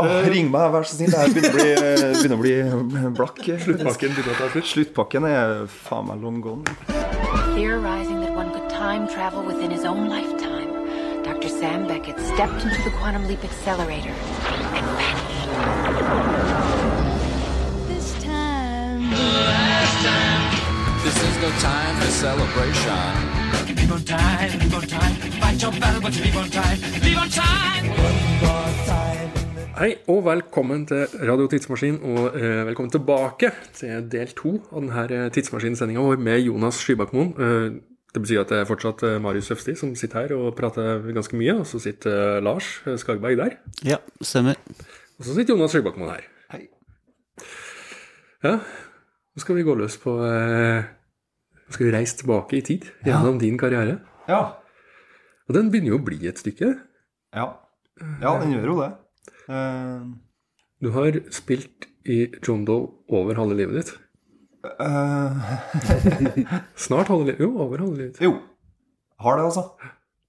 Åh, eh, ring meg, vær så snill. Jeg begynner å bli, eh, begynner å bli eh, blakk. Sluttpakken begynner å ta slutt. Sluttpakken er faen meg long gone. Theorizing that one could time travel within his own lifetime, Dr. Sam Beckett stepped into the quantum leap accelerator and vanished. This time. This is no time for celebration. Live on time, live on time. Fight your battle, but live on time. Live on time. Hei og velkommen til Radio Tidsmaskin, og eh, velkommen tilbake til del to av denne tidsmaskinsendinga vår med Jonas Skybakmoen. Eh, det betyr at det er fortsatt eh, Marius Øfsti som sitter her og prater ganske mye, og så sitter eh, Lars Skagberg der. Ja, stemmer. Og så sitter Jonas Skybakmoen her. Hei. Ja, nå skal vi gå løs på eh, Nå skal vi reise tilbake i tid gjennom din karriere. Ja. Og den begynner jo å bli et stykke. Ja, ja den gjør jo det. Du har spilt i John Doe over halve livet ditt. Uh, Snart halve livet. Jo, over halve livet. jo. Har det, altså.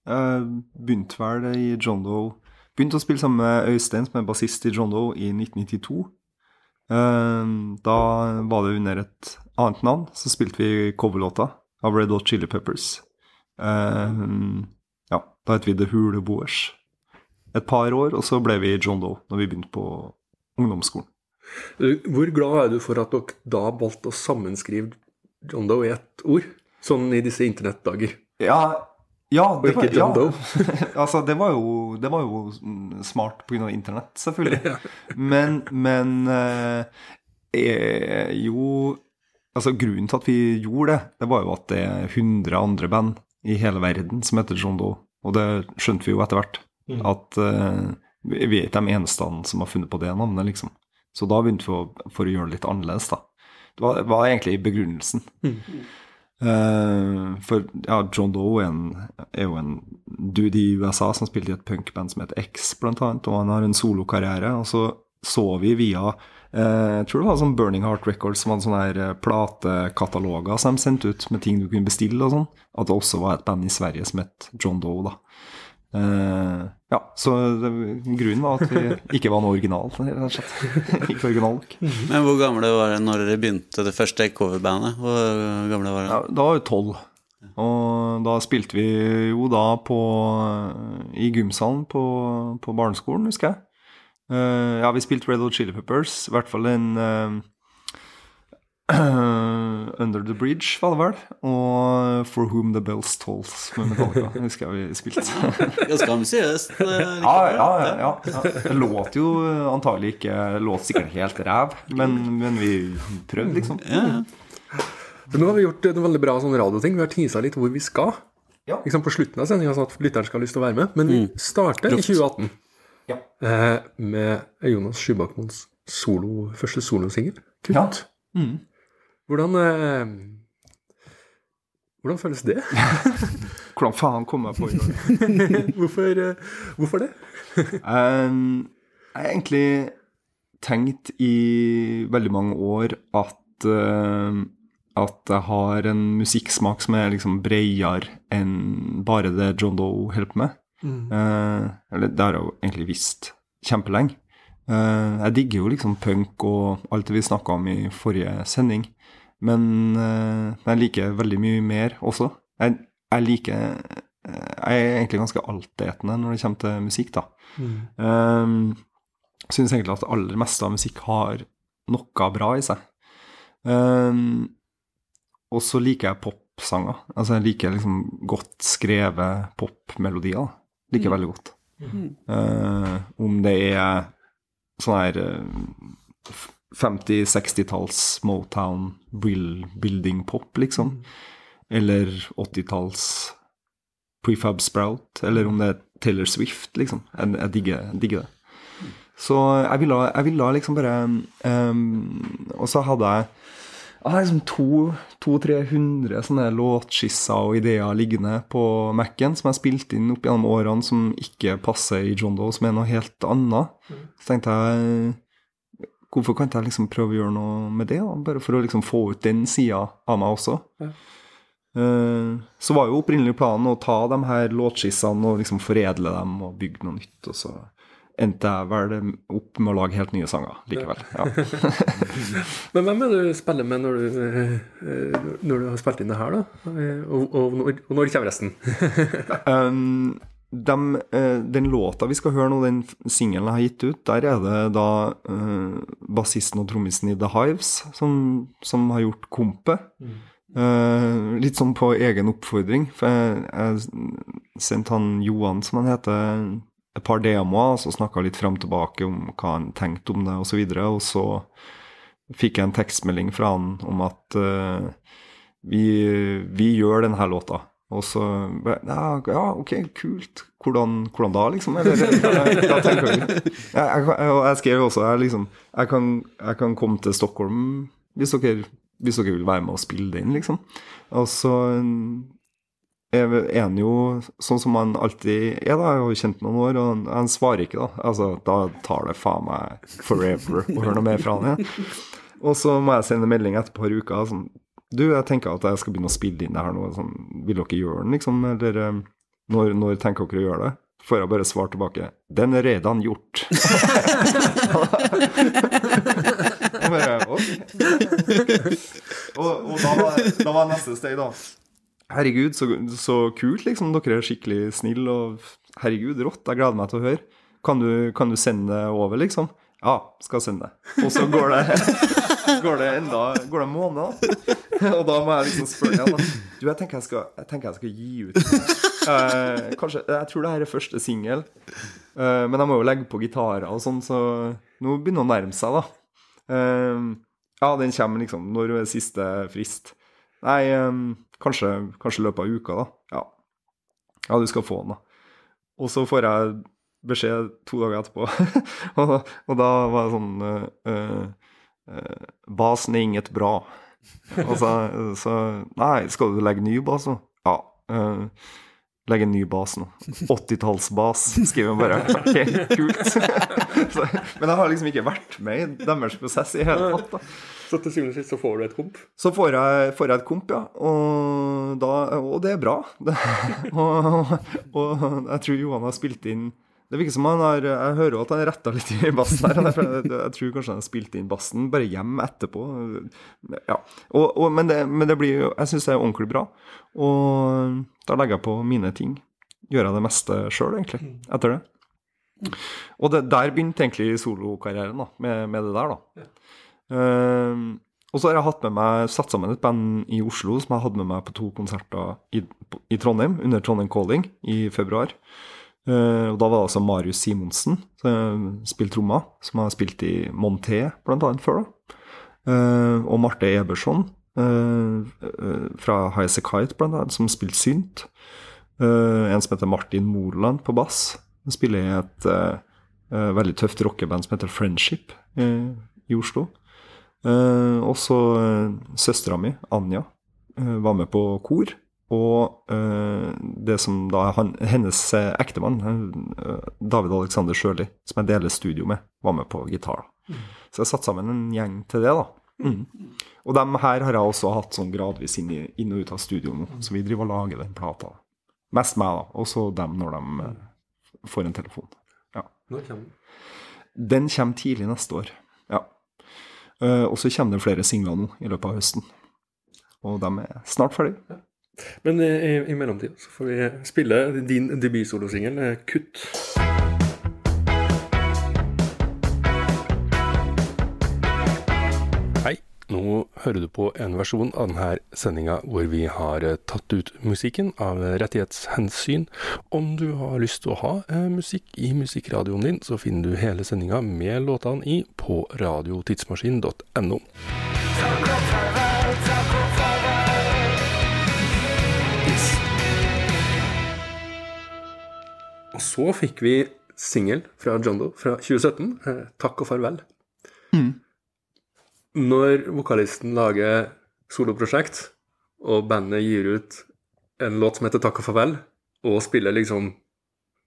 Uh, begynte vel i John Doe Begynte å spille sammen med Øystein, som er bassist i John Doe, i 1992. Eh, da var det under et annet navn. Så spilte vi coverlåta av Red Hot Chili Peppers. Ja, da het vi The Huleboers. Et par år, og så ble vi John Doe når vi begynte på ungdomsskolen. Hvor glad er du for at dere da valgte å sammenskrive John Doe i ett ord? Sånn i disse internettdager. Ja, ja, ikke John Doe. altså, det var jo, det var jo smart pga. internett, selvfølgelig. Men, men eh, er jo Altså, grunnen til at vi gjorde det, det var jo at det er 100 andre band i hele verden som heter John Doe. Og det skjønte vi jo etter hvert. At uh, vi er ikke de eneste som har funnet på det navnet, liksom. Så da begynte vi å, for å gjøre det litt annerledes, da. Det var, var egentlig begrunnelsen. Eh, for ja, John Doe er, en, er jo en dude i USA som spilte i et punkband som heter X, blant annet, og han har en solokarriere. Og så så vi via eh, Jeg tror det var sånn Burning Heart Records som hadde sånne platekataloger som de sendte ut med ting du kunne bestille og sånn, at det også var et band i Sverige som het John Doe, da. Eh, ja, så det, grunnen var at vi ikke var noe original, rett og slett. ikke original nok. Men hvor gamle var det når dere begynte det første coverbandet? Hvor gamle var Ja, da var vi tolv. Og da spilte vi jo da på i gymsalen på, på barneskolen, husker jeg. Uh, ja, vi spilte Red Old Chili Peppers, i hvert fall en eh, Under the Bridge, var det vel. Og For Whom The Bells Tolls med Metallica, husker jeg vi spilte. Ganske ambisiøst. eh, Ja, ja, ja, ja. Det låt jo antagelig ikke Låt sikkert helt ræv, men, men vi prøvde, liksom. Ja. Men nå har vi gjort en veldig bra sånn radioting. Vi har tisa litt hvor vi skal. Ja. Liksom på slutten av sendinga, sånn at lytteren skal ha lyst til å være med. Men vi starter i 2018 Ja. eh, med Jonas Skybakmoens solo, første solosingel, 'Kutt'. Mm. Hvordan eh, Hvordan føles det? Hvordan faen kom jeg på dag? hvorfor, eh, hvorfor det? Um, jeg har egentlig tenkt i veldig mange år at uh, at jeg har en musikksmak som er liksom bredere enn bare det John Doe holder på med. Uh, eller det har jeg jo egentlig visst kjempelenge. Uh, jeg digger jo liksom punk og alt det vi snakka om i forrige sending, men uh, jeg liker veldig mye mer også. Jeg, jeg liker Jeg er egentlig ganske altetende når det kommer til musikk, da. Um, Syns egentlig at det aller meste av musikk har noe bra i seg. Um, og så liker jeg popsanger. Altså jeg liker liksom godt skrevet popmelodier. Liker mm. veldig godt. Uh, om det er sånn her uh, 50-60-talls Motown building pop, liksom. Eller 80-talls Prefab Sprout, eller om det er Taylor Swift, liksom. Jeg, jeg, digger, jeg digger det. Så jeg ville, jeg ville liksom bare um, Og så hadde jeg jeg har liksom to-tre-hundre sånne låtskisser og ideer liggende på Mac-en som jeg spilte inn opp gjennom årene som ikke passer i John Doe, som er noe helt annet. Så tenkte jeg Hvorfor kan ikke jeg liksom prøve å gjøre noe med det? da? Bare for å liksom få ut den sida av meg også. Eh, så var jo opprinnelig planen å ta de her låtskissene og liksom foredle dem og bygge noe nytt. Og så endte jeg vel opp med å lage helt nye sanger likevel. Ja. Men hvem er det du spiller med når du, eh, når du har spilt inn det her, da? Eh, Og, og, og når kommer resten? Um, dem, eh, den låta vi skal høre nå, den singelen jeg har gitt ut, der er det da eh, bassisten og trommisen i The Hives som, som har gjort kompet. Eh, litt sånn på egen oppfordring. For jeg, jeg sendte han Johan, som han heter, et par demoer, og så snakka litt fram og tilbake om hva han tenkte om det, osv. Og, så og så fikk jeg en tekstmelding fra han om at eh, vi, vi gjør denne låta. Og så ja, ja, ok, kult. Hvordan, hvordan da, liksom? Eller, tenker jeg, jeg, jeg, skrev også jeg, liksom, jeg, kan, jeg kan komme til Stockholm hvis dere, hvis dere vil være med og spille den, liksom. Og så er han jo sånn som han alltid er, da. Jeg har kjent noen år, og han svarer ikke, da. Altså, da tar det faen meg forever å høre noe mer fra han igjen. Og så må jeg sende melding etter et par uker. sånn du, jeg tenker at jeg skal begynne å spille inn det her nå. Sånn, vil dere gjøre den, liksom? Eller eh, når, når tenker dere å gjøre det? Får jeg bare svar tilbake. Den er redan gjort. bare, og, og da, var, da var neste steg, da. Herregud, så, så kult, liksom. Dere er skikkelig snille, og herregud, rått. Jeg gleder meg til å høre. Kan du, kan du sende det over, liksom? Ja, skal sende det. Og så går det går det enda går det en måned. Og da må jeg liksom spørre igjen. Du, jeg tenker jeg skal, jeg tenker jeg skal gi ut eh, Kanskje Jeg tror det her er første singel. Eh, men jeg må jo legge på gitarer og sånn, så nå begynner det å nærme seg, da. Eh, ja, den kommer liksom Når er siste frist? Nei, eh, kanskje, kanskje løpet av uka, da. Ja. ja, du skal få den, da. Og så får jeg beskjed to dager etterpå, og, og da var det sånn eh, Basen er inget bra. Og så, så Nei, skal du legge ny bas nå? Ja. Uh, legge en ny bas nå. 80-tallsbas, skriver han bare. Ok, kult. så, men jeg har liksom ikke vært med i deres prosess i hele tatt. da. Så til syvende og sist så får du et komp. Så får jeg, får jeg et komp, ja. Og, da, og det er bra. Det, og, og jeg tror Johan har spilt inn Det virker som han har Jeg hører jo at han retta litt i bassen her. Jeg, jeg tror kanskje han har spilt inn bassen bare hjem etterpå. Ja. Og, og, men, det, men det blir jo Jeg syns det er ordentlig bra. Og da legger jeg på mine ting. Gjør jeg det meste sjøl, egentlig, etter det. Og det, der begynte egentlig solokarrieren, da, med, med det der, da. Ehm, og så har jeg hatt med meg, satt sammen et band i Oslo som jeg hadde med meg på to konserter i, i Trondheim, under Trondheim Calling, i februar. Eh, og da var det altså Marius Simonsen, som spilte trommer, som har spilt i Monté, annet, før. da. Eh, og Marte Eberson eh, eh, fra High As A Kite, annet, som spilte synt. Eh, en som heter Martin Moland på bass. Han spiller i et eh, eh, veldig tøft rockeband som heter Friendship eh, i Oslo. Eh, og så uh, søstera mi, Anja, eh, var med på kor. Og eh, det som da er han, hennes eh, ektemann, eh, David Alexander Sjøli, som jeg deler studio med, var med på gitar. Så jeg satte sammen en gjeng til det, da. Mm. Og dem her har jeg også hatt sånn gradvis inn, i, inn og ut av studio nå, så vi driver og lager den plata. Mest meg, da. Og så dem når de får en telefon. Ja. Når kommer den? Den kommer tidlig neste år. Ja. Og så kommer det flere singler nå i løpet av høsten. Og de er snart ferdig. Men i, i mellomtida så får vi spille din debutsolosingel, eh, 'Kutt'. Hei. Nå hører du på en versjon av denne sendinga hvor vi har eh, tatt ut musikken av rettighetshensyn. Om du har lyst til å ha eh, musikk i musikkradioen din, så finner du hele sendinga med låtene i på radiotidsmaskin.no. Og så fikk vi singel fra John Doe fra 2017, eh, 'Takk og farvel'. Når vokalisten lager soloprosjekt, og bandet gir ut en låt som heter 'Takk og farvel', og spiller liksom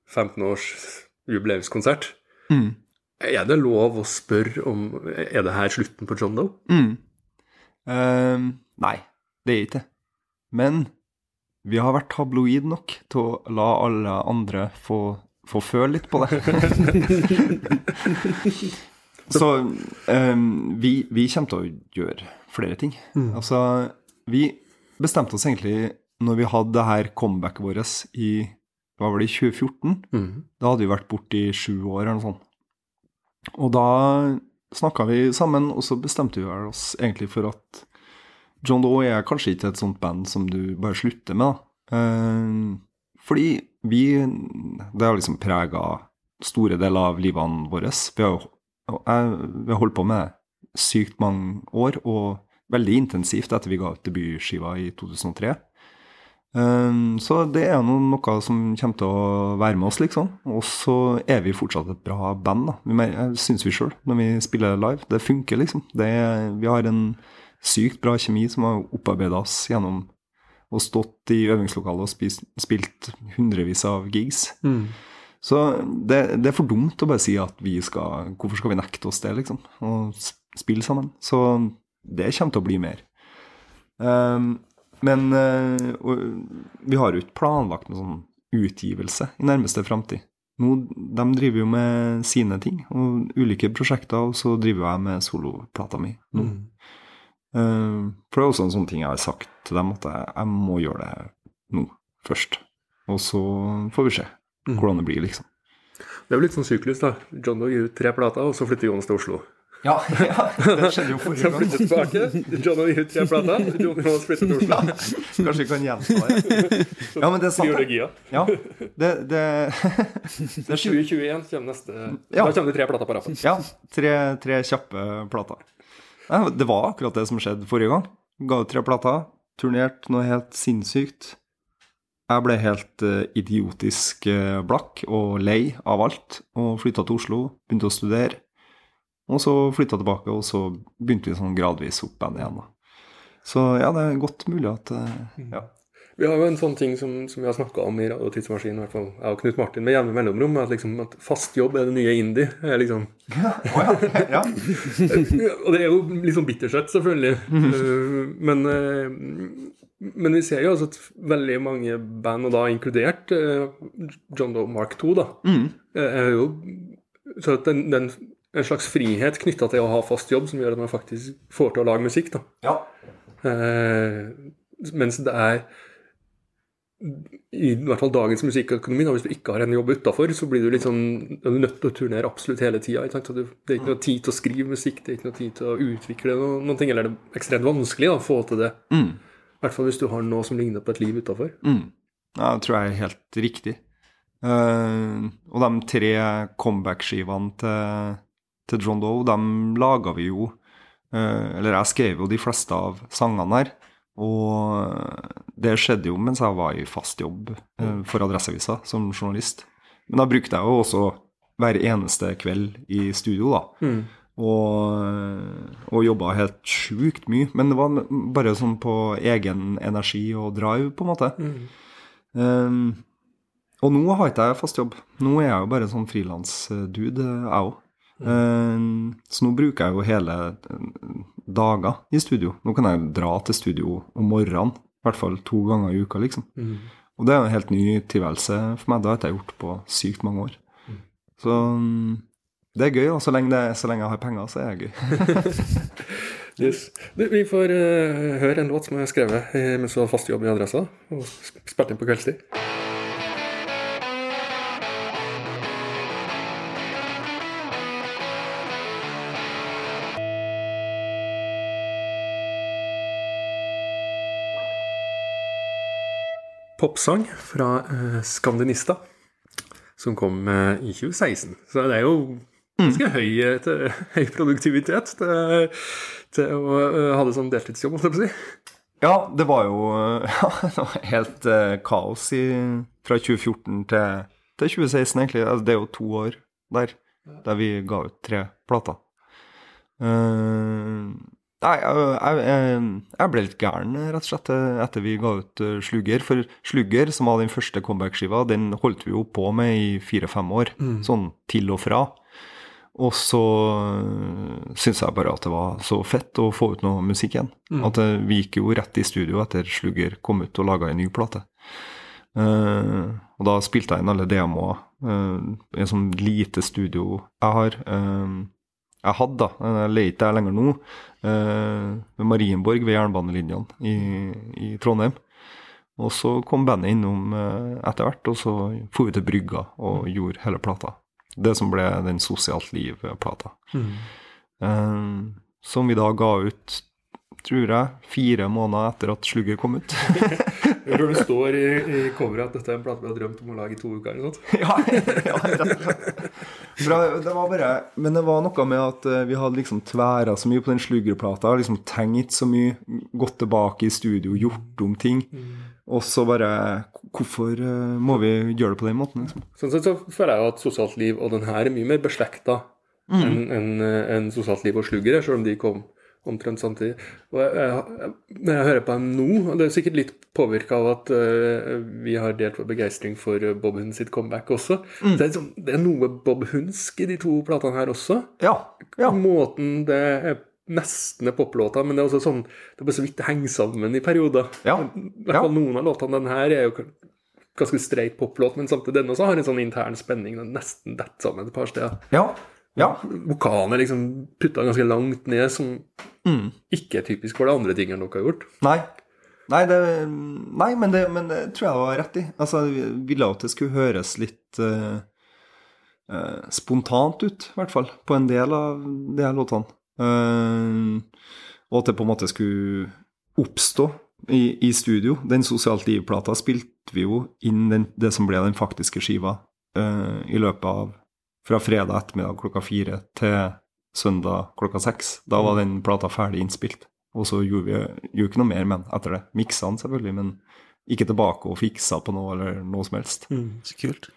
15 års jubileumskonsert, Mm. er det lov å spørre om Er det her slutten på John Doe? Mm. Ehm, nei, det er ikke det. Men vi har vært tabloid nok til å la alle andre få få føle litt på det. Så um, vi, vi kommer til å gjøre flere ting. Altså, vi bestemte oss egentlig når vi hadde det her comebacket vårt i hva var det, i 2014. Da hadde vi vært borte i sju år eller noe sånt. Og da snakka vi sammen, og så bestemte vi oss egentlig for at John Doe er kanskje ikke et sånt band som du bare slutter med, da. Eh, fordi vi Det har liksom prega store deler av livene våre. Vi har vi har holdt på med sykt mange år, og veldig intensivt etter vi ga ut debutskiva i 2003. Um, så det er no, noe som kommer til å være med oss, liksom. Og så er vi fortsatt et bra band, da. Syns vi sjøl, når vi spiller live. Det funker, liksom. Det, vi har en sykt bra kjemi som har opparbeida oss gjennom å stått i øvingslokalet og spist, spilt hundrevis av gigs. Så det, det er for dumt å bare si at vi skal Hvorfor skal vi nekte oss det, liksom? Og spille sammen. Så det kommer til å bli mer. Um, men uh, og, vi har jo ikke planlagt noen sånn utgivelse i nærmeste framtid. Nå, de driver jo med sine ting og ulike prosjekter, og så driver jeg med soloplata mi nå. Eh, for det er også en sånn ting jeg har sagt til dem, at jeg, jeg må gjøre det nå først. Og så får vi se hvordan det blir, liksom. Det er jo litt sånn syklus, da. John Doe gir ut tre plater, og så flytter Jonas til Oslo. Ja, det skjedde jo forrige gang. tilbake. John Doe gir ut tre plater, John Jonas flytter til Oslo. Kanskje vi kan gjenta det. Ja, men det er sant. Ja, det, det, det skjer. 2021 kommer neste Ja. Da kommer det tre plater på rappen. Ja, tre, tre kjappe plater. Det var akkurat det som skjedde forrige gang. Ga ut tre plater, turnert noe helt sinnssykt. Jeg ble helt eh, idiotisk eh, blakk og lei av alt, og flytta til Oslo, begynte å studere. Og så flytta tilbake, og så begynte vi sånn gradvis opp igjen da. Så ja, det er godt mulig at eh, ja. Vi har jo en sånn ting som, som vi har snakka om i Radio Tidsmaskinen, i hvert fall jeg og Knut Martin med jevne mellomrom, at, liksom, at fast jobb er det nye indie. Er liksom. ja. Og det er jo litt sånn bittersøtt, selvfølgelig. Eh, men, eh, men vi ser jo altså at veldig mange band, og da inkludert eh, John Doe Mark 2, da, mm. er jo Så at den, den en slags frihet knytta til å ha fast jobb som gjør at man faktisk får til å lage musikk. da. ja. Eh, mens det er i hvert fall dagens musikkøkonomi, da, hvis du ikke har en jobb utafor, så blir du litt sånn, er du nødt til å turnere absolutt hele tida. Det er ikke noe tid til å skrive musikk, det er ikke noe tid til å utvikle noe, noen ting. Eller det er ekstremt vanskelig da, å få til det. Mm. I hvert fall hvis du har noe som ligner på et liv utafor. Mm. Ja, det tror jeg er helt riktig. Uh, og de tre comeback-skivene til, til John Doe, de laga vi jo uh, Eller jeg skrev jo de fleste av sangene her. Og det skjedde jo mens jeg var i fast jobb eh, for Adresseavisa som journalist. Men da brukte jeg jo også hver eneste kveld i studio, da. Og, og jobba helt sjukt mye. Men det var bare sånn på egen energi og drive, på en måte. Um, og nå har ikke jeg fast jobb. Nå er jeg jo bare sånn frilansdude, jeg òg. Um, så nå bruker jeg jo hele eh, dager i studio. Nå kan jeg dra til studio om morgenen, i hvert fall to ganger i uka, liksom. Og det er en helt ny tilværelse for meg. Det har ikke jeg gjort på sykt mange år. Så um, det er gøy, og så lenge, det, så lenge jeg har penger, så er det gøy. Yes. Du, vi får uh, høre en låt som jeg har skrevet eh, mens du har fast jobb i Adressa, og spilt inn på kveldstid. Popsang fra eh, Skandinista, som kom eh, i 2016. Så det er jo ganske høy, eh, til, høy produktivitet til, til å ha det som deltidsjobb, holdt jeg på å si. Ja, det var jo ja, det var helt kaos i, fra 2014 til, til 2016, egentlig. Altså, det er jo to år der, der vi ga ut tre plater. Eh, nei, jeg, jeg, jeg, jeg ble litt gæren, rett og slett, eh, etter vi ga ut eh, Slugger. For Slugger, som var den første comeback-skiva, den holdt vi jo på med i fire-fem år. Sånn til og fra. Og så syns jeg bare at det var så fett å få ut noe musikk igjen. At eh, vi gikk jo rett i studio etter Slugger kom ut og laga en ny plate. Uh, og da spilte jeg inn alle demoer Uh, et sånn lite studio jeg har. Uh, jeg hadde, da, jeg leter der lenger nå, uh, ved Marienborg ved jernbanelinjene i, i Trondheim. Og så kom bandet innom uh, etter hvert, og så for vi til Brygga og gjorde hele plata. Det som ble den Sosialt Liv-plata. Mm. som vi da ga ut, tror jeg, fire måneder etter at slugget kom ut. Jeg tror det står i, i coveret at dette er en plate vi har drømt om å lage i to uker. eller noe ja, ja. Bra, det var bare, men det var noe med at eh, vi hadde liksom tværa så mye på den sluggerplata, liksom tenkt så mye, gått tilbake i studio, gjort om ting. Og så bare Hvorfor eh, må vi gjøre det på den måten? liksom? Sånn sett så føler jeg jo at Sosialt liv og den her er mye mer beslekta enn enn, en, en Sosialt liv og sluggere, selv om de kom omtrent samtidig. Og jeg, jeg, når jeg hører på dem nå, og det er sikkert litt påvirka av at uh, vi har delt vår begeistring for eh, Bob Hund sitt comeback også, det, er liksom, det er noe Bob Hundsk i de to platene her også. Ja. ja. Måten det er nesten er poplåter, men det er også sånn det er bare så vidt det henger sammen i perioder. Ja. I hvert fall noen av låtene. Den her er jo ganske streit poplåt, men samtidig den også har en sånn intern spenning. Den nesten detter sammen et par steder. ja. Ja. Vokalen er liksom putta ganske langt ned, som ikke er typisk for de andre tingene dere har gjort. Nei. Nei, det, nei men, det, men det tror jeg var rett i. Altså, vi ville at det skulle høres litt uh, uh, spontant ut, i hvert fall, på en del av de her låtene. Uh, og at det på en måte skulle oppstå i, i studio. Den Sosialt Liv-plata spilte vi jo inn den, det som ble den faktiske skiva i løpet av fra fredag ettermiddag klokka fire til søndag klokka seks. Da var den plata ferdig innspilt. Og så gjorde vi gjorde ikke noe mer med den etter det. Miksa den selvfølgelig, men ikke tilbake og fiksa på noe eller noe som helst. Så kult.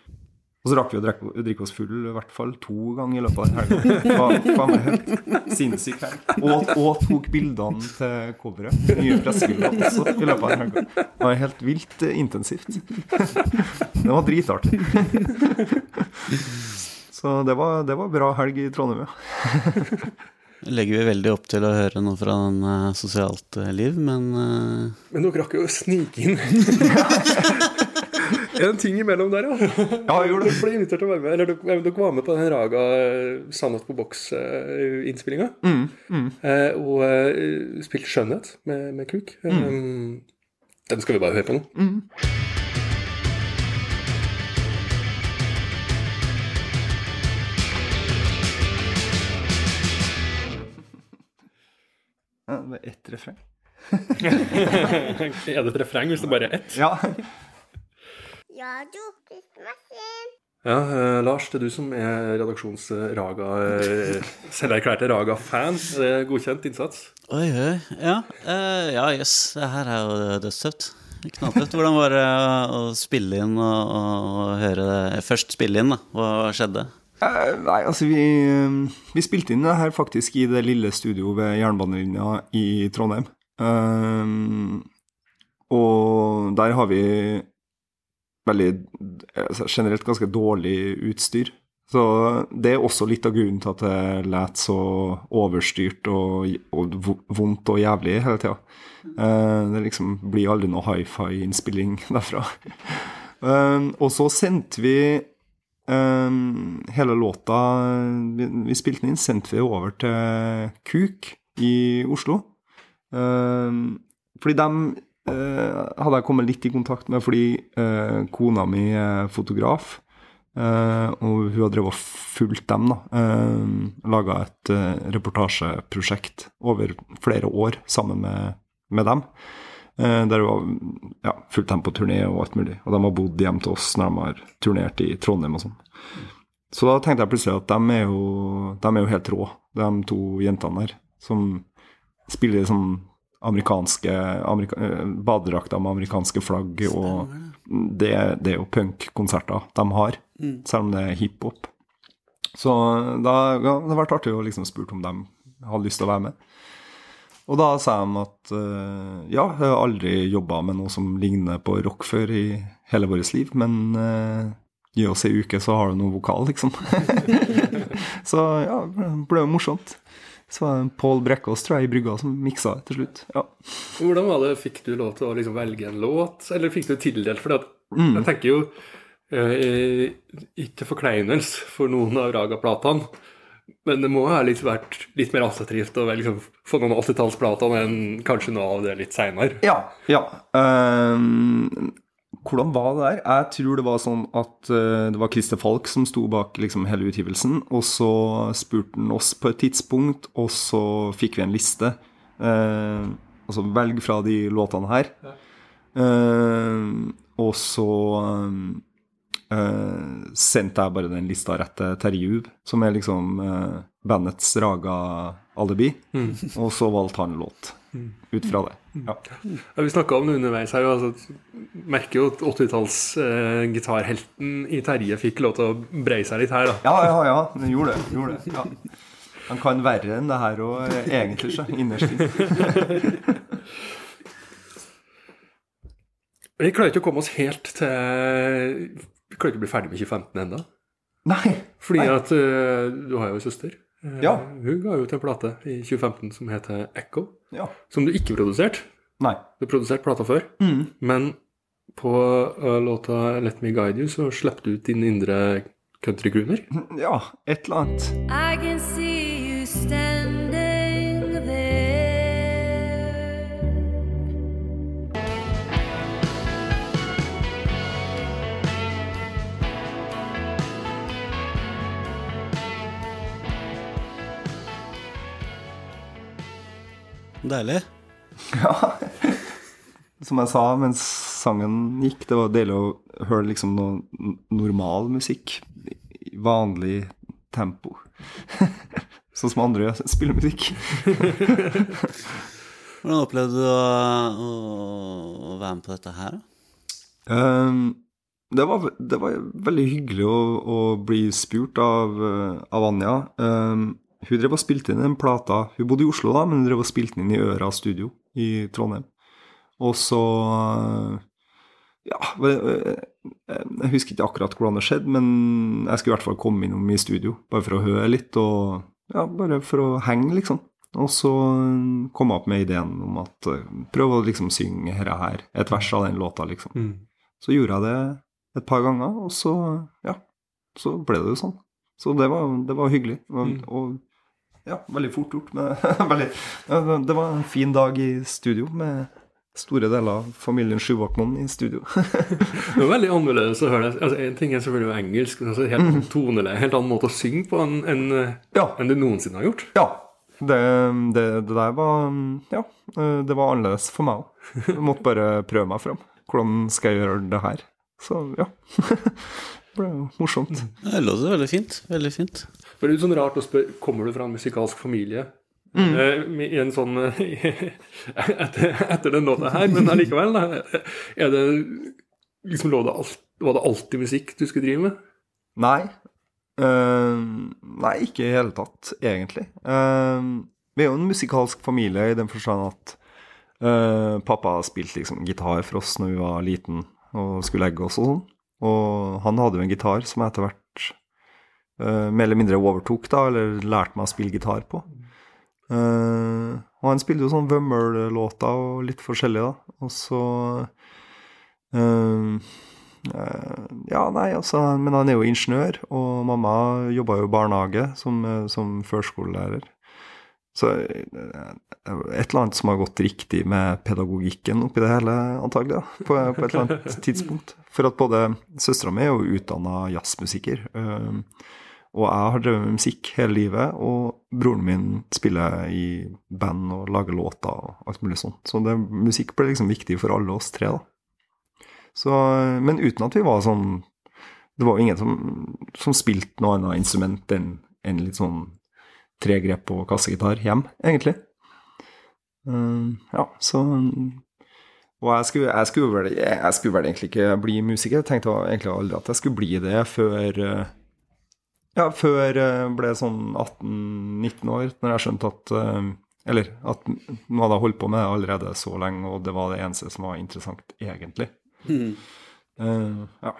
Og så rakk vi å drikke, drikke oss full i hvert fall to ganger i løpet av den helga. Sinnssyk helg. Og, og tok bildene til coveret. Nye pressebilder også i løpet av den helga. Det var helt vilt eh, intensivt. Det var dritartig. Så det var, det var bra helg i Trondheim, ja. Legger vi veldig opp til å høre noe fra den eh, sosialt eh, liv, men eh, Men dere rakk jo å snike inn en ting imellom der, ja. Ja, jeg gjorde det. Dere ble invitert til å være med. Eller dere, dere var med på den Raga Sannhet på boks-innspillinga. Mm, Eh, og uh, spilte Skjønnhet med, med Kuk. Mm. Um, den skal vi bare høre på nå. Ja det var ett refreng. er det et refreng hvis det bare er ett? Ja. Radio Tidsmaskin. Ja, eh, Lars, det er du som er redaksjons-Raga eh, selverklærte Raga-fan. Er godkjent innsats? Oi, oi. Ja, eh, ja yes. Det her er jo dødstøft. Knalltøft. Hvordan var det å spille inn og, og, og høre det Først spille inn, da. Hva skjedde? Eh, Nei, altså vi, eh, vi spilte inn det her faktisk i det lille studioet ved jernbanelinja i Trondheim. Um, og der har vi veldig altså, generelt ganske dårlig utstyr. Så det er også litt av grunnen til at det lät så overstyrt og, og vondt og jævlig hele tida. Uh, det liksom blir aldri noe hifi-innspilling derfra. Um, og så sendte vi Um, hele låta vi, vi spilte den inn, sendte vi over til Kuk i Oslo. Um, fordi dem eh, hadde jeg kommet litt i kontakt med fordi eh, kona mi er fotograf. Uh, og hun har drevet og fulgt dem, da. Uh, Laga et uh, reportasjeprosjekt over flere år sammen med, med dem. Eh, der det var ja, fullt tempo-turné og alt mulig. Og de har bodd hjem til oss når de har turnert i Trondheim og sånn. Så da tenkte jeg plutselig at de er jo, de er jo helt rå, de to jentene der. Som spiller sånn amerikanske amerika, eh, badedrakter med amerikanske flagg. Og det, det er jo punkkonserter de har, selv om det er hiphop. Så da ja, det har vært artig å liksom spurt om de hadde lyst til å være med. Og da sa han at uh, ja, jeg har aldri jobba med noe som ligner på rock før i hele vårt liv, men uh, gi oss ei uke, så har du noe vokal, liksom. så ja, det ble jo morsomt. Så var det Pål Brekkås, tror jeg, i brygga som miksa til slutt. Ja. Hvordan var det, Fikk du lov til å liksom velge en låt, eller fikk du tildelt? For Mm. jeg tenker jo Eh, ikke forkleinelse for noen av Raga-platene, men det må ha litt vært litt mer attraktivt å liksom få noen 80-tallsplater enn kanskje noe av det litt seinere. Ja. ja. Um, hvordan var det der? Jeg tror det var sånn at uh, det var Christer Falk som sto bak liksom, hele utgivelsen. Og så spurte han oss på et tidspunkt, og så fikk vi en liste. Uh, altså velg fra de låtene her. Ehm, og så eh, sendte jeg bare den lista rett til Terje Juv, som er liksom uh, bandets Raga-alibi. Og så valgte han låt ut fra det. Ja. Ja, vi snakka om det underveis her. Altså, merker jo at 80-talls-gitarhelten i Terje fikk lov til å breie seg litt her, da. Ja, ja, ja, den gjorde det. Gjorde det. Ja. Han kan verre enn det her òg, egentlig, så innerst inne. Vi klarer ikke å komme oss helt til klarer ikke å bli ferdig med 2015 ennå. Nei. Fordi Nei. at uh, du har jo en søster. Uh, Ja. Hun ga ut en plate i 2015 som heter Echo, Ja. som du ikke produserte. Nei. Du produserte produsert plata før, Mm. men på uh, låta 'Let Me Guide You' så slapp du ut din indre countrycrooner. Ja, et eller annet. I can see Deilig. Ja. Som jeg sa mens sangen gikk, det var deilig å høre liksom noe normal musikk. i Vanlig tempo. sånn som andre spiller musikk. Hvordan opplevde du å, å, være med på dette her? da? Um, det, var, det var veldig hyggelig å, å bli spurt av, av Anja. Um, hun drev og spilte inn den plata. Hun bodde i Oslo, da, men hun drev og spilte den inn i Øra studio i Trondheim. Og så eh, Ja, eh, jeg husker ikke akkurat hvordan det skjedde, men jeg skulle i hvert fall komme innom i studio, bare for å høre litt, og ja, bare for å henge, liksom. Og så kom jeg opp med ideen om at eh, prøv å liksom synge her, her et vers av den låta, liksom. Så gjorde jeg det et par ganger, og så, ja, så ble det jo sånn. Så det var, det var hyggelig. Og, og ja, veldig fort gjort. Men veldig, det var en fin dag i studio med store deler av familien Sjuvakmoen i studio. Det var veldig annerledes å høre det. Altså, en ting er selvfølgelig engelsk, men altså, helt toneleie, helt annen måte å synge på enn eh, Ja. en du noensinne har gjort. Ja. Det, det, det der var Ja, det var annerledes for meg òg. Jeg måtte bare prøve meg fram. Hvordan skal jeg gjøre det her? Så ja. Det ble jo morsomt. Det låter veldig fint. Veldig fint. For det er jo sånn rart å spørre Kommer du fra en musikalsk familie? Mm. med- I en sånn eh, etter, etter den låta her, men allikevel, da. Er det liksom lå det alt, Var det alltid musikk du skulle drive med? Nei. Uh, nei, ikke i hele tatt, egentlig. Eh, vi er jo en musikalsk familie i den forstand at eh, pappa spilte liksom gitar for oss når vi var liten og skulle legge oss og sånn. Og han hadde jo en gitar som jeg etter hvert eh, mer eller mindre overtok, da, eller lærte meg å spille gitar på. Uh, og han spilte jo sånn Vømmøl-låter og litt forskjellig, da. Og så uh, Ja, nei, altså, men han er jo ingeniør, og mamma jobba jo i barnehage som, som førskolelærer. Så et eller annet som har gått riktig med pedagogikken oppi det hele, antagelig, da, på, på et eller annet tidspunkt. For at både søstera mi er jo utdanna jazzmusiker, eh, og jeg har drevet med musikk hele livet, og broren min spiller i band og lager låter og alt mulig sånt. Så det, musikk ble liksom viktig for alle oss tre, da. Så, men uten at vi var sånn Det var jo ingen som, som spilte noe annet instrument enn en litt sånn tregrep og kassegitar hjem, egentlig. Eh, ja, så Og jeg skulle, jeg, skulle vel, jeg skulle vel egentlig ikke bli musiker. Jeg tenkte egentlig aldri at jeg skulle bli det før eh, Ja, før jeg ble sånn 18-19 år, når jeg skjønte at eh, Eller at nå hadde jeg holdt på med det allerede så lenge, og det var det eneste som var interessant, egentlig. Eh, ja.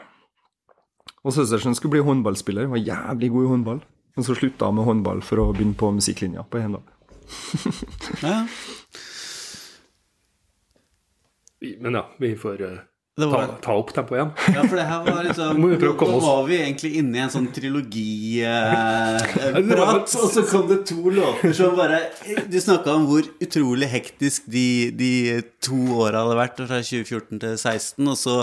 Og søsteren skulle bli håndballspiller, var jævlig god i håndball. Men så slutta hun med håndball for å begynne på musikklinja på Heimdal. Ja, Men ja, vi får, eh, Det ta, var, ta opp tempoet igjen. ja, for det her var liksom Nå var vi egentlig inne i en sånn trilogi-prat, og så kom det to låter som bare Du snakka om hvor utrolig hektisk de, de to åra hadde vært, fra 2014 til 2016, og så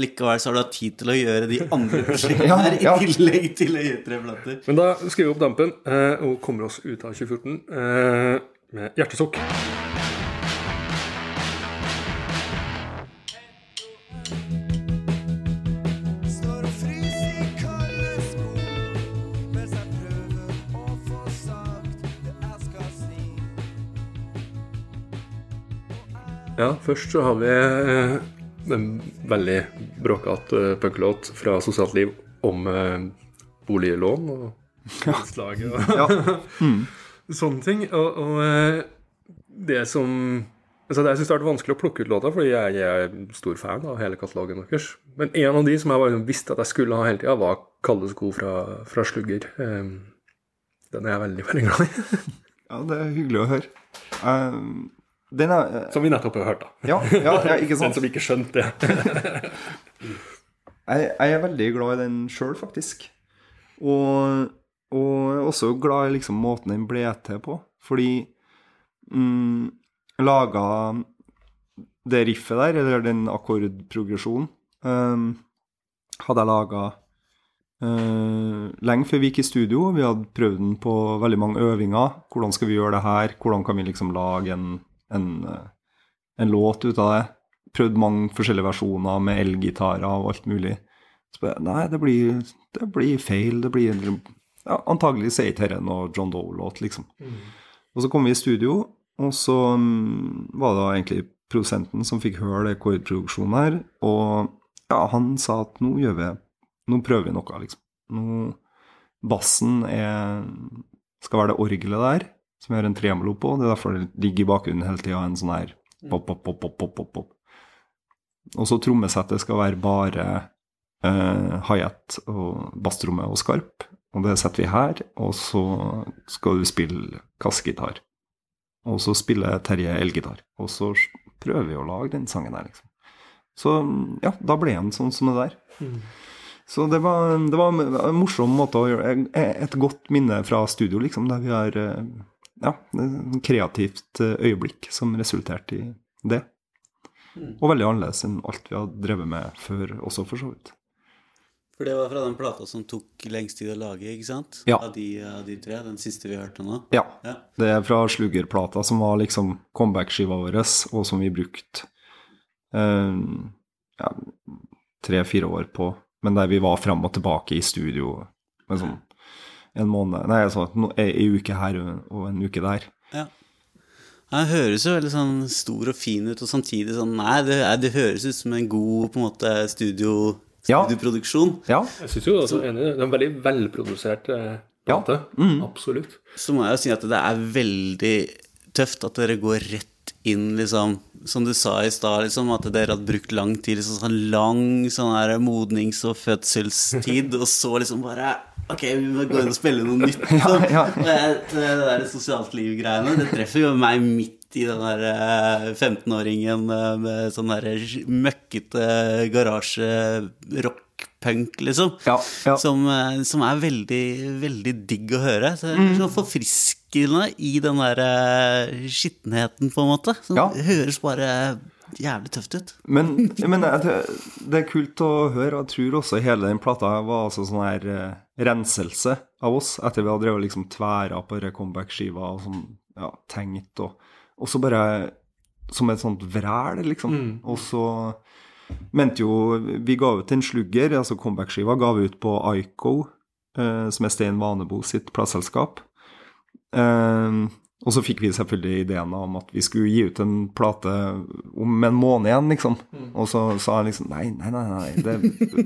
likevel så har du hatt tid til å gjøre de andre prosjektene her, ja. i tillegg til å gi tre plater. Men da skriver vi opp dampen eh, og kommer oss ut av 2014 eh, med hjertesukk. Ja, først så har vi eh, en veldig bråkete uh, punklåt fra Sosialt liv om eh, boliglån og borettslaget og Ja. sånne ting. Og, og eh, det som altså Jeg syns det har vært vanskelig å plukke ut låta, fordi jeg, jeg er stor fan av hele katalogen deres. Men en av de som jeg bare visste at jeg skulle ha hele tida, var Kalde sko fra, fra Slugger. Eh, den er jeg veldig, veldig glad i. ja, det er hyggelig å høre. Um er eh, Som vi nettopp har hørt, da. Ja, ja, ja ikke Den som ikke skjønte det. Jeg, jeg er veldig glad i den sjøl, faktisk. Og, og også glad i liksom måten den ble til på. Fordi mm, laga det riffet der, eller den akkordprogresjonen, um, hadde jeg laga uh, lenge før vi gikk i studio. Vi hadde prøvd den på veldig mange øvinger. Hvordan skal vi gjøre det her? Hvordan kan vi liksom lage en, en, uh, en låt ut av det? Prøvd mange forskjellige versjoner med elgitarer og alt mulig. Så nei, det blir, det blir feil. Det blir ja, Antagelig sier er ikke dette noe John Doe-låt, liksom. Og så kom vi i studio, og så mm, var det egentlig produsenten som fikk høre det kordproduksjonen her, og ja, han sa at nå gjør vi Nå prøver vi noe, liksom. Nå Bassen er skal være det orgelet der, som jeg har en tremolo på. Det er derfor det ligger i bakgrunnen hele tida en sånn her pop, pop, pop, pop, pop, pop, pop. Og så trommesettet skal være bare eh, hi-hat og basstromme og skarp. Og det setter vi her, og så skal du spille kassegitar. Og så spiller Terje elgitar. Og så prøver vi å lage den sangen der, liksom. Så ja, da ble den sånn som det der. Så det var, det var en morsom måte å gjøre Et godt minne fra studio, liksom, der vi har eh, ja, kreativt eh, øyeblikk som resulterte i det. Og veldig annerledes enn alt vi har drevet med før også, for så vidt. For det var fra den plata som tok lengst tid å lage, ikke sant? Ja. Av de, av de tre. Den siste vi hørte nå. Ja. Ja. Det er fra Sluggerplata, som var liksom comeback-skiva vår, og som vi brukte eh, ja, tre-fire år på. Men der vi var fram og tilbake i studio med sånn en måned Nei, altså ei uke her og en uke der. Ja. Han høres jo veldig sånn stor og fin ut, og samtidig sånn Nei, det, er- det høres ut som en god på en måte studio, studioproduksjon. Ja. Jeg syns jo altså, enig, det er en veldig velprodusert plate. Ja. Mm. Absolutt. Så må jeg jo si at det er veldig tøft at dere går rett inn, liksom Som du sa i stad, liksom, at dere hadde brukt lang tid. Liksom, sånn lang sånn her modnings- og fødselstid, og så liksom bare Ok, vi må gå inn og spille noe nytt. ja, ja. Det, det der sosialt liv-greiene, det treffer jo meg midt i den der eh, 15-åringen eh, med sånn der møkkete garasje-rock-punk, liksom. Ja, ja. Som, eh, som er veldig, veldig digg å høre. Så er sånn forfriskende i den der eh, skittenheten, på en måte. Som Ja. høres bare jævlig tøft ut. Men, men det, det er kult å høre, og jeg tror også hele den plata var altså sånn her uh, renselse av oss, etter vi hadde drevet liksom tværa på comeback-skiva og sånn, ja, tenkt, og, og så bare som et sånt vræl, liksom. Og så mente jo Vi ga ut en slugger, altså comeback-skiva, ga vi ut på Ico, eh, som er Stein Vanebo sitt plateselskap. Eh, og så fikk vi selvfølgelig ideen om at vi skulle gi ut en plate om en måned igjen, liksom. Og så sa han liksom Nei, nei, nei. nei det,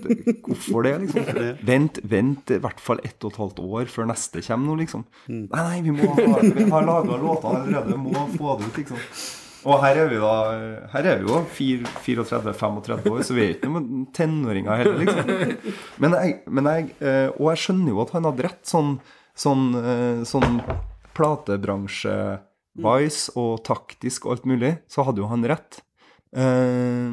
det, hvorfor det, liksom? Vent, vent i hvert fall ett og et halvt år før neste kommer nå, liksom. Nei, nei, vi må ha Vi har laga låter allerede, må få det ut, liksom. Og her er vi da Her er vi jo 34-35 år, så vi er ikke noen tenåringer heller, liksom. Men jeg, men jeg eh, Og jeg skjønner jo at han hadde rett, sånn, sånn, eh, sånn platebransje-wise og taktisk og alt mulig, så hadde jo han rett. Eh,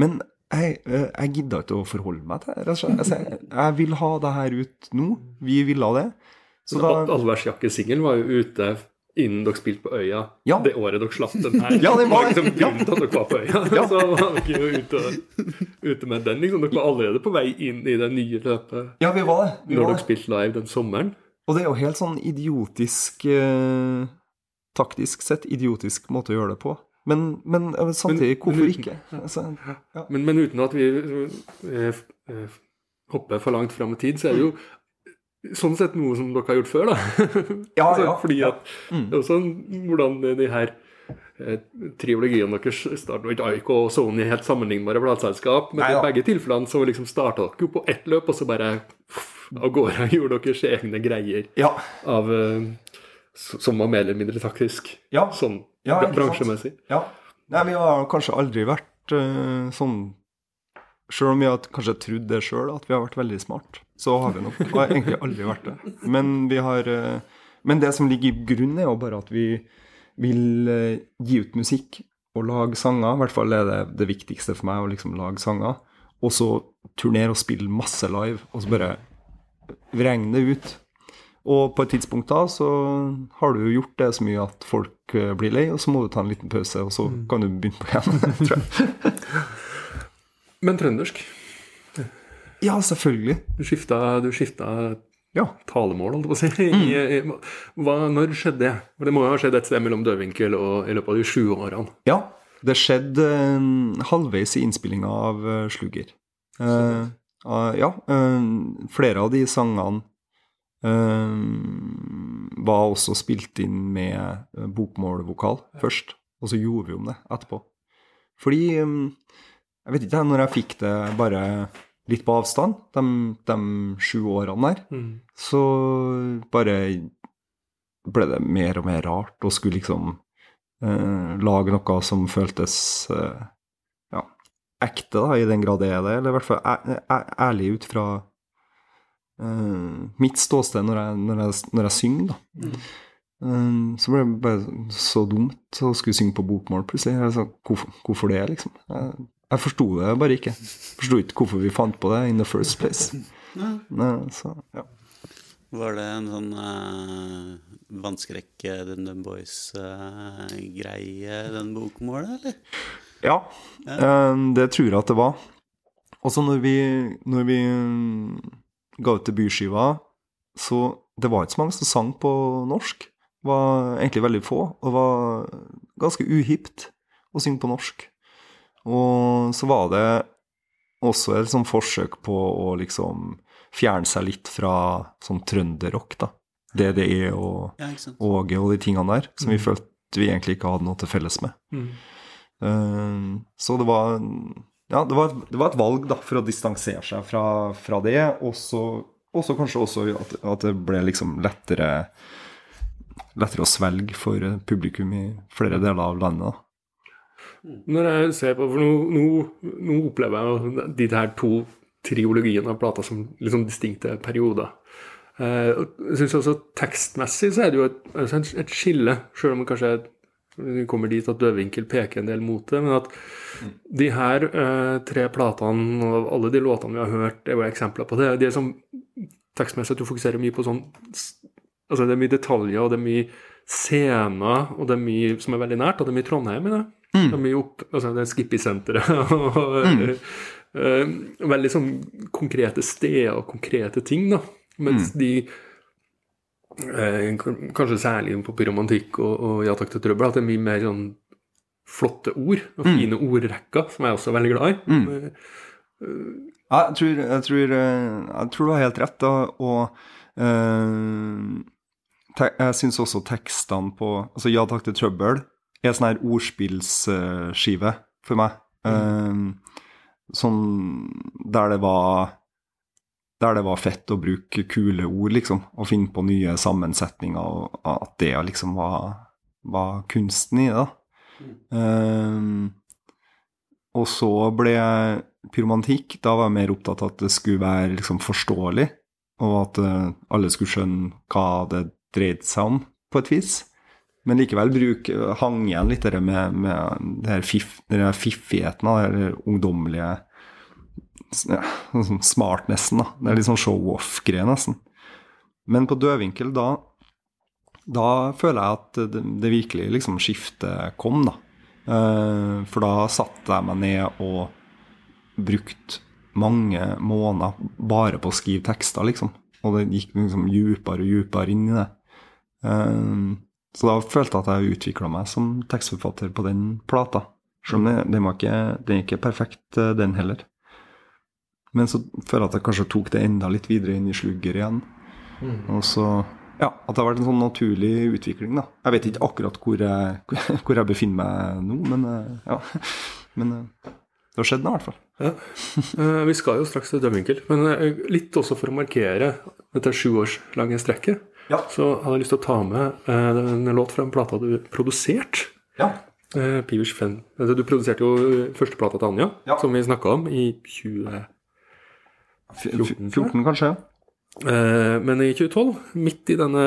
Men jeg, eh, jeg gidder ikke å forholde meg til det. Altså, jeg, jeg vil ha det her ut nå. Vi ville ha det. Så da Allværsjakke-singelen var jo ute innen dere spilte på Øya Ja. det året dere slapp den her. Ja, det var- liksom grunnen til at dere var på Øya. Ja. Så var dere jo ute, ute med den. liksom. Dere var allerede på vei inn i det nye løpet Ja, vi var det. Vi når var dere det. spilte live den sommeren. Og det er jo helt sånn idiotisk eh, Taktisk sett idiotisk måte å gjøre det på. Men, men eh, samtidig, Men- hvorfor ikke? Altså, ja. Men, men uten at vi eh, eh, hopper for langt fram i tid, så er det jo sånn sett noe som dere har gjort før, da. Ja, altså, ja, fordi at det er også hvordan de her eh, triologiene deres starter ikke Aiko og Sony helt sammenlignbare plateselskap, men Nei, i ja. begge tilfellene så liksom starta dere jo på ett løp, og så bare av gårde gjorde deres egne greier ja. av eh, som var mer eller mindre taktisk. Ja. Sånn Ja, bransjemessig. Ja. Nei, vi har kanskje aldri vært uh, sånn Sjøl om vi har kanskje trodd det sjøl, at vi har vært veldig smart, så har vi nok har egentlig aldri vært det. Men vi har uh, Men det som ligger i grunnen, er jo bare at vi vil uh, gi ut musikk og lage sanger. I hvert fall er det det viktigste for meg, å liksom lage sanger. Og så turnere og spille masse live, og så bare vrenge det ut. Og på et tidspunkt da så har du jo gjort det så mye at folk eh, blir lei, og så må du ta en liten pause, og så kan du begynne på igjen, tror jeg. Men trøndersk. Ja, selvfølgelig. Du skifta, du skifta Ja. talemål, holdt jeg på å si. I, i, hva, når skjedde det? For Det må jo ha skjedd et sted mellom dødvinkel og i løpet av de sju årene. ja. Det skjedde eh, halvveis i innspillinga av Slugger. Eh, ah, ja, eh, flere av de sangene eh, var også spilt inn med eh, bokmålvokal først, og så gjorde vi om det etterpå. Fordi eh, Jeg vet ikke, når jeg fikk det bare litt på avstand, de, de sju årene der, Mm. så bare ble det mer og mer rart å skulle liksom eh, lage noe som føltes eh, ekte, da, i den grad det er det, eller i hvert fall ærlig ut fra uh, mitt ståsted når jeg, når jeg, når jeg synger, da. Eh, så ble det bare så dumt å skulle synge på bokmål plutselig. Jeg sa, hvorfor, hvorfor det, liksom? Jeg, jeg forsto det bare ikke. Forsto ikke hvorfor vi fant på det in the first place. Nei, så, ja. Var det en sånn uh, vannskrekk Dundum Boys-greie, den bokmålet, eller? Ja, eh, det tror jeg at det var. Også når vi, når vi mm, ga ut debutskiva, så det var ikke så mange som sang på norsk. Det var egentlig veldig få, og det var ganske uhipt å synge på norsk. Og så var det også et sånn forsøk på å liksom fjerne seg litt fra sånn trønderrock, da. DDE og Ja? Åge og de tingene der, som vi følte vi egentlig ikke hadde noe til felles med. Mm. Eh, så det var Ja, det var, det var et valg da, for å distansere seg fra, fra det, og så kanskje også at, at det ble liksom lettere lettere å svelge for publikum i flere deler av landet. Når jeg ser på, for nå, nå, nå opplever jeg de her to triologiene av plata som liksom distinkte perioder. Eh, jeg synes også Tekstmessig så er det jo et, altså et skille, selv om det kanskje er- vi kommer dit at dødvinkel peker en del mot det. Men at de her eh, tre platene og alle de låtene vi har hørt, er jo eksempler på det. Det er sånn tekstmessig at du fokuserer mye på sånn Altså det er mye detaljer, og det er mye scener, og det er mye som er veldig nært, og det er mye Trondheim i det. Det er mye opp, altså det er Skippy-senteret og eh, eh, veldig sånn konkrete steder og konkrete ting, da. Mens de eh, k- Kanskje særlig på pyromantikk og, og Ja takk til trøbbel, at det er mye mer sånn flotte ord og fine ordrekker, som jeg også er veldig glad i. Mm. Ja, jeg tror, jeg tror, eh, jeg tror du har helt rett, da, og eh, te jeg syns også tekstene på Altså Ja takk til trøbbel er sånn her ordspillsskive for meg. Eh, sånn der det var der det var fett å bruke kule ord, liksom, og finne på nye sammensetninger, og at det liksom var, var kunsten i det. Mm. Um, og så ble jeg pyromantikk. Da var jeg mer opptatt av at det skulle være liksom forståelig, og at uh, alle skulle skjønne hva det dreide seg om, på et vis. Men likevel bruk, hang igjen litt det med, med den, her fiff, den her fiffigheten, av den ungdommelige ja, sånn smart, nesten. da. Det er litt sånn show-off-greie, nesten. Men på dødvinkel, da, da føler jeg at det, det virkelig liksom skiftet kom, da. Eh, for da satte jeg meg ned og brukte mange måneder bare på å skrive tekster, liksom. Og det gikk liksom djupere og djupere inn i det. Eh, så da følte jeg at jeg utvikla meg som tekstforfatter på den plata. Selv om det- den, var ikke, den er ikke perfekt, eh, den heller. Men så føler jeg at jeg kanskje tok det enda litt videre inn i slugger igjen. Og så Ja, at det har vært en sånn naturlig utvikling, da. Jeg vet ikke akkurat hvor jeg, hvor jeg befinner meg nå, men eh, ja. Men eh, det har skjedd nå, i hvert fall. Ja. Eh, Vi skal jo straks til dømvinkel, men litt også for å markere dette sjuårslange strekket. Ja. Så hadde jeg lyst til å ta med en låt fra en plata du produserte. Ja. Altså, Du produserte jo første plata til Anja, Ja. som vi snakka om i 20... 14, 14 kanskje? Eh, Men i 2012, midt i denne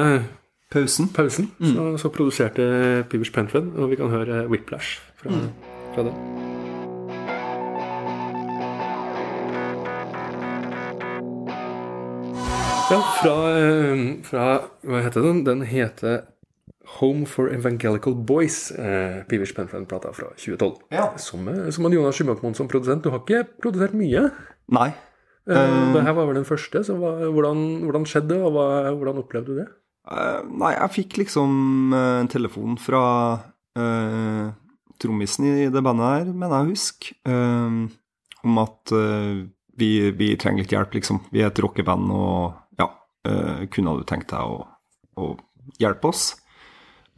Pausen? pausen, så, så produserte Pivers Penfred, og vi kan høre Whiplash fra, fra det. Ja, fra, eh, fra Hva heter den? Den heter Home for Evangelical Boys, eh, Pivers Penfriend-plata fra 2012. Ja. Som, eh, som Jonas Skymakmoen som produsent. Du har ikke produsert mye. Nei. Eh, det her var vel den første, så hva, hvordan, hvordan skjedde det, og hva, hvordan opplevde du det? Uh, nei, jeg fikk liksom uh, en telefon fra uh, trommisen i det bandet her, mener jeg å huske, eh, om at vi, vi trenger litt hjelp, liksom. Vi er et rockeband, og ja, kunne du tenkt deg å, å hjelpe oss?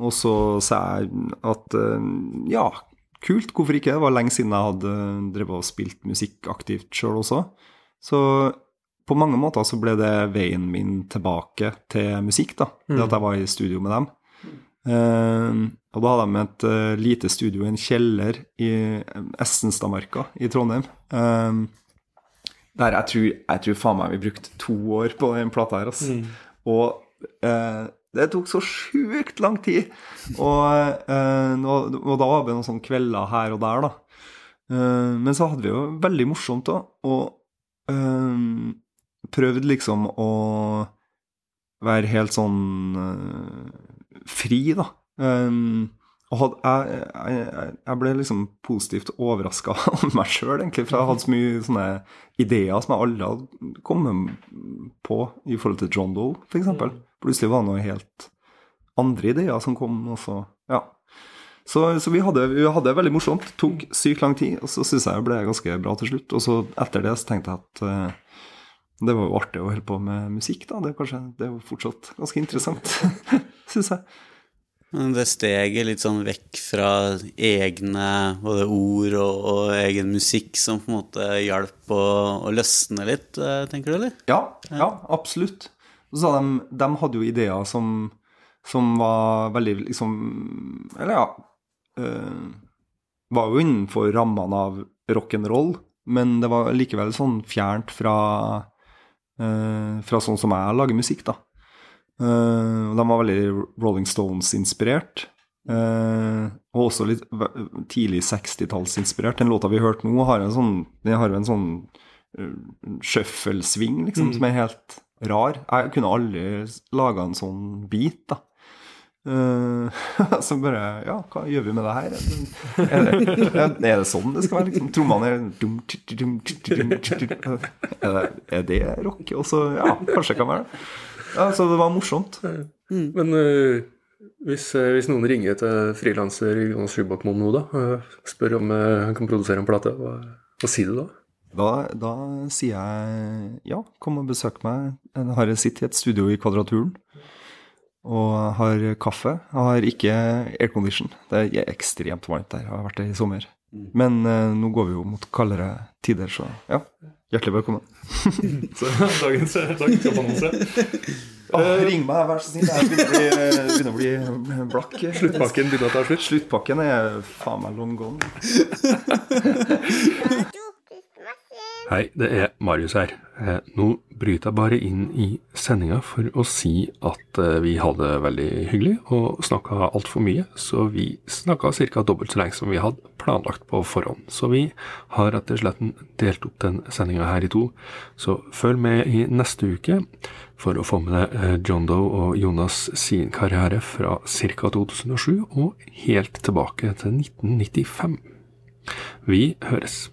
Og så sa jeg at ja, kult, hvorfor ikke? Det var lenge siden jeg hadde drevet og spilt musikk aktivt sjøl også. Så på mange måter så ble det veien min tilbake til musikk, da. Det at jeg var i studio med dem. Uh, og da hadde de et uh, lite studio i en kjeller i Essenstadmarka i Trondheim. Uh, der jeg tror, jeg tror faen meg vi brukte to år på den plata her, altså. Og eh, det tok så sjukt lang tid. Og, eh, og, da var det noen sånne kvelder her og der, da. Eh, men så hadde vi jo veldig morsomt da, og eh, prøvde liksom å være helt sånn uh, fri, da. Um, og had, jeg, jeg, jeg- ble liksom positivt overraska av meg sjøl, egentlig. For jeg hadde så mye sånne ideer som jeg aldri hadde kommet på i forhold til John Doe, f.eks. Plutselig var det noe helt andre ideer som kom, og så Ja. Så, så vi, hadde, vi hadde det veldig morsomt. Tok sykt lang tid, og så syns jeg det ble ganske bra til slutt. Og så etter det så tenkte jeg at uh, det var jo artig å holde på med musikk, da. Det er, kanskje, det er jo fortsatt ganske interessant, syns jeg. Men det steget litt sånn vekk fra egne både ord og, og egen musikk som på en måte hjalp å, å løsne litt, eh, tenker du, eller? Ja, ja, absolutt. Så de, de hadde jo ideer som, som var veldig liksom Eller ja øh, Var jo innenfor rammene av rock'n'roll, men det var likevel sånn fjernt fra uh, Fra sånn som jeg lager musikk, da. Uh, de var veldig Rolling Stones-inspirert. Uh, og også litt tidlig 60-tallsinspirert. Den låta vi hørte nå, har en sånn, den har en sånn uh, shuffle-sving, liksom, som er helt rar. Jeg kunne aldri laga en sånn beat, da. Eh, så bare Ja, hva gjør vi med det her? Er det, er det sånn det skal være? Liksom, Trommene er dum, dum, dum, er, det, er det rock? Og så Ja, kanskje det kan være det. Ja, så det var morsomt. Men uh, hvis, eh, hvis noen ringer til frilanser Jonas Skybakmoen nå, da, og spør om eh, han kan produsere en plate, hva, hva sier du da? Da, da sier jeg ja, kom og besøk meg. Jeg har sittet i et studio i Kvadraturen og har kaffe. Jeg har ikke aircondition. Det er ekstremt varmt der. Jeg har vært der i sommer. Men eh, nå går vi jo mot kaldere tider, så ja. Hjertelig velkommen. Så, dagens dagens jobbannonse. ring meg, vær så snill. Jeg begynner å bli, begynner å bli blakk. Sluttpakken begynner å ta slutt. Sluttpakken er faen meg long gone. Hei, det er Marius her. Eh, Nå bryter jeg bare inn i sendinga for å si at eh, vi hadde det veldig hyggelig og snakka altfor mye, så vi snakka ca. dobbelt så lenge som vi hadde planlagt på forhånd. Så vi har rett og slett delt opp den sendinga her i to. Så følg med i neste uke for å få med deg eh, John Doe og Jonas sin karriere fra ca. 2007 og helt tilbake til 1995. Vi høres.